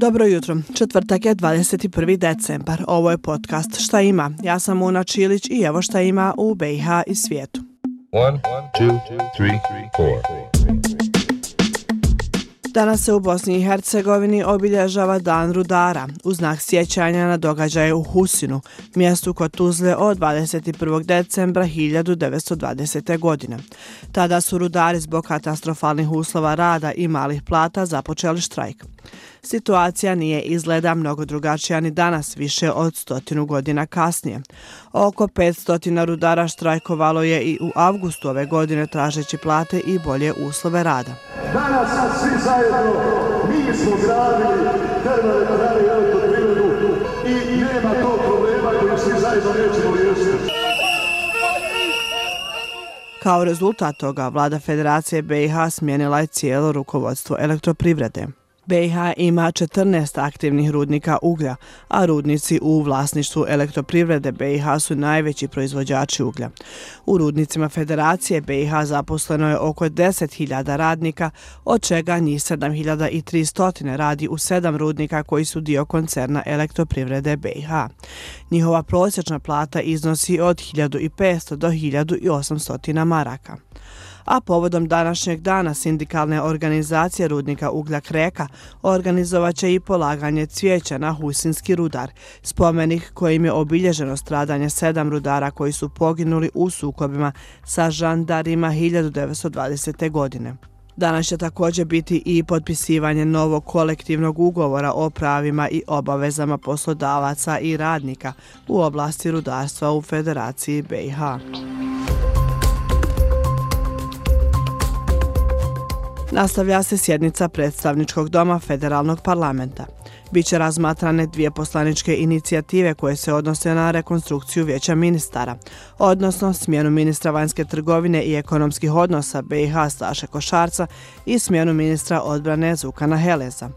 Dobro jutro. Četvrtak je 21. decembar. Ovo je podcast Šta ima? Ja sam Una Čilić i evo šta ima u BiH i svijetu. 1, 2, 3, 4. Danas se u Bosni i Hercegovini obilježava Dan rudara, u znak sjećanja na događaje u Husinu, mjestu kod Tuzle od 21. decembra 1920. godine. Tada su rudari zbog katastrofalnih uslova rada i malih plata započeli štrajk. Situacija nije izgleda mnogo drugačija ni danas, više od stotinu godina kasnije. Oko 500 rudara štrajkovalo je i u avgustu ove godine tražeći plate i bolje uslove rada. Danas svi zajedno, mi smo gradili termoelektrane i elektroprivredu i nema tog problema koji svi zajedno nećemo riješiti. Kao rezultat toga, vlada Federacije BiH smijenila je cijelo rukovodstvo elektroprivrede. BiH ima 14 aktivnih rudnika uglja, a rudnici u vlasništvu elektroprivrede BiH su najveći proizvođači uglja. U rudnicima Federacije BiH zaposleno je oko 10.000 radnika, od čega njih 7.300 radi u sedam rudnika koji su dio koncerna elektroprivrede BiH. Njihova prosječna plata iznosi od 1.500 do 1.800 maraka a povodom današnjeg dana sindikalne organizacije rudnika Uglja Kreka organizovaće i polaganje cvijeća na Husinski rudar, spomenik kojim je obilježeno stradanje sedam rudara koji su poginuli u sukobima sa žandarima 1920. godine. Danas će također biti i potpisivanje novog kolektivnog ugovora o pravima i obavezama poslodavaca i radnika u oblasti rudarstva u Federaciji BiH. Nastavlja se sjednica predstavničkog doma federalnog parlamenta. Biće razmatrane dvije poslaničke inicijative koje se odnose na rekonstrukciju vijeća ministara, odnosno smjenu ministra vanjske trgovine i ekonomskih odnosa BiH Staše Košarca i smjenu ministra odbrane Zukana Heleza.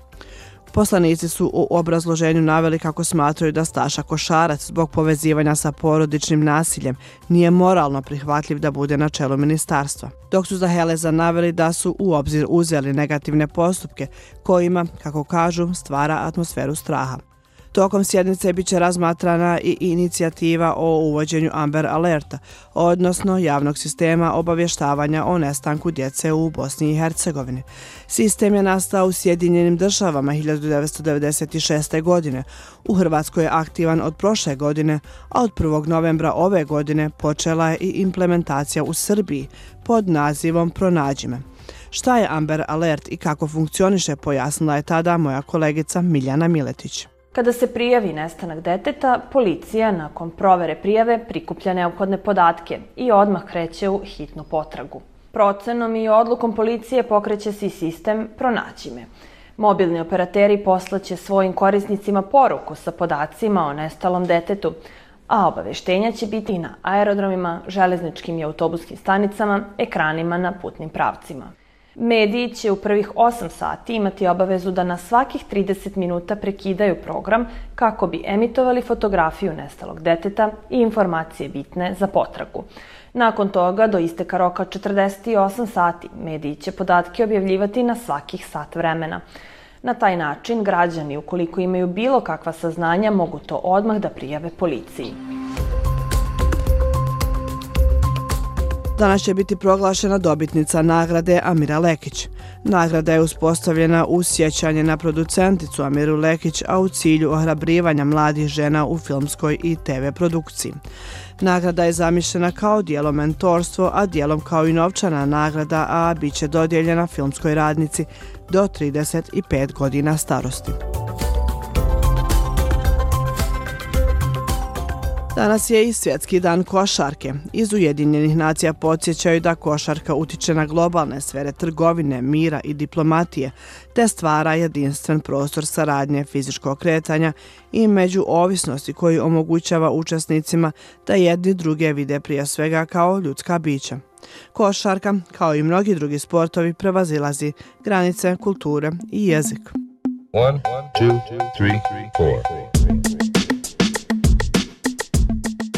Poslanici su u obrazloženju naveli kako smatraju da Staša Košarac zbog povezivanja sa porodičnim nasiljem nije moralno prihvatljiv da bude na čelu ministarstva. Dok su za Heleza naveli da su u obzir uzeli negativne postupke kojima, kako kažu, stvara atmosferu straha. Tokom sjednice biće razmatrana i inicijativa o uvođenju Amber Alerta, odnosno javnog sistema obavještavanja o nestanku djece u Bosni i Hercegovini. Sistem je nastao u Sjedinjenim državama 1996. godine. U Hrvatskoj je aktivan od prošle godine, a od 1. novembra ove godine počela je i implementacija u Srbiji pod nazivom Pronađime. Šta je Amber Alert i kako funkcioniše pojasnila je tada moja kolegica Miljana Miletić. Kada se prijavi nestanak deteta, policija nakon provere prijave prikuplja neophodne podatke i odmah kreće u hitnu potragu. Procenom i odlukom policije pokreće se i sistem Pronaći me. Mobilni operateri poslaće svojim korisnicima poruku sa podacima o nestalom detetu, a obaveštenja će biti na aerodromima, železničkim i autobuskim stanicama, ekranima na putnim pravcima. Mediji će u prvih 8 sati imati obavezu da na svakih 30 minuta prekidaju program kako bi emitovali fotografiju nestalog deteta i informacije bitne za potragu. Nakon toga, do isteka roka 48 sati, mediji će podatke objavljivati na svakih sat vremena. Na taj način, građani, ukoliko imaju bilo kakva saznanja, mogu to odmah da prijave policiji. Danas će biti proglašena dobitnica nagrade Amira Lekić. Nagrada je uspostavljena u sjećanje na producenticu Amiru Lekić, a u cilju ohrabrivanja mladih žena u filmskoj i TV produkciji. Nagrada je zamišljena kao dijelo mentorstvo, a dijelom kao i novčana nagrada, a bit će dodijeljena filmskoj radnici do 35 godina starosti. Danas je i svjetski dan košarke. Iz Ujedinjenih nacija podsjećaju da košarka utiče na globalne sfere trgovine, mira i diplomatije, te stvara jedinstven prostor saradnje fizičkog kretanja i međuovisnosti koji omogućava učesnicima da jedni druge vide prije svega kao ljudska bića. Košarka, kao i mnogi drugi sportovi, prevazilazi granice, kulture i jezik. One, two, three, four.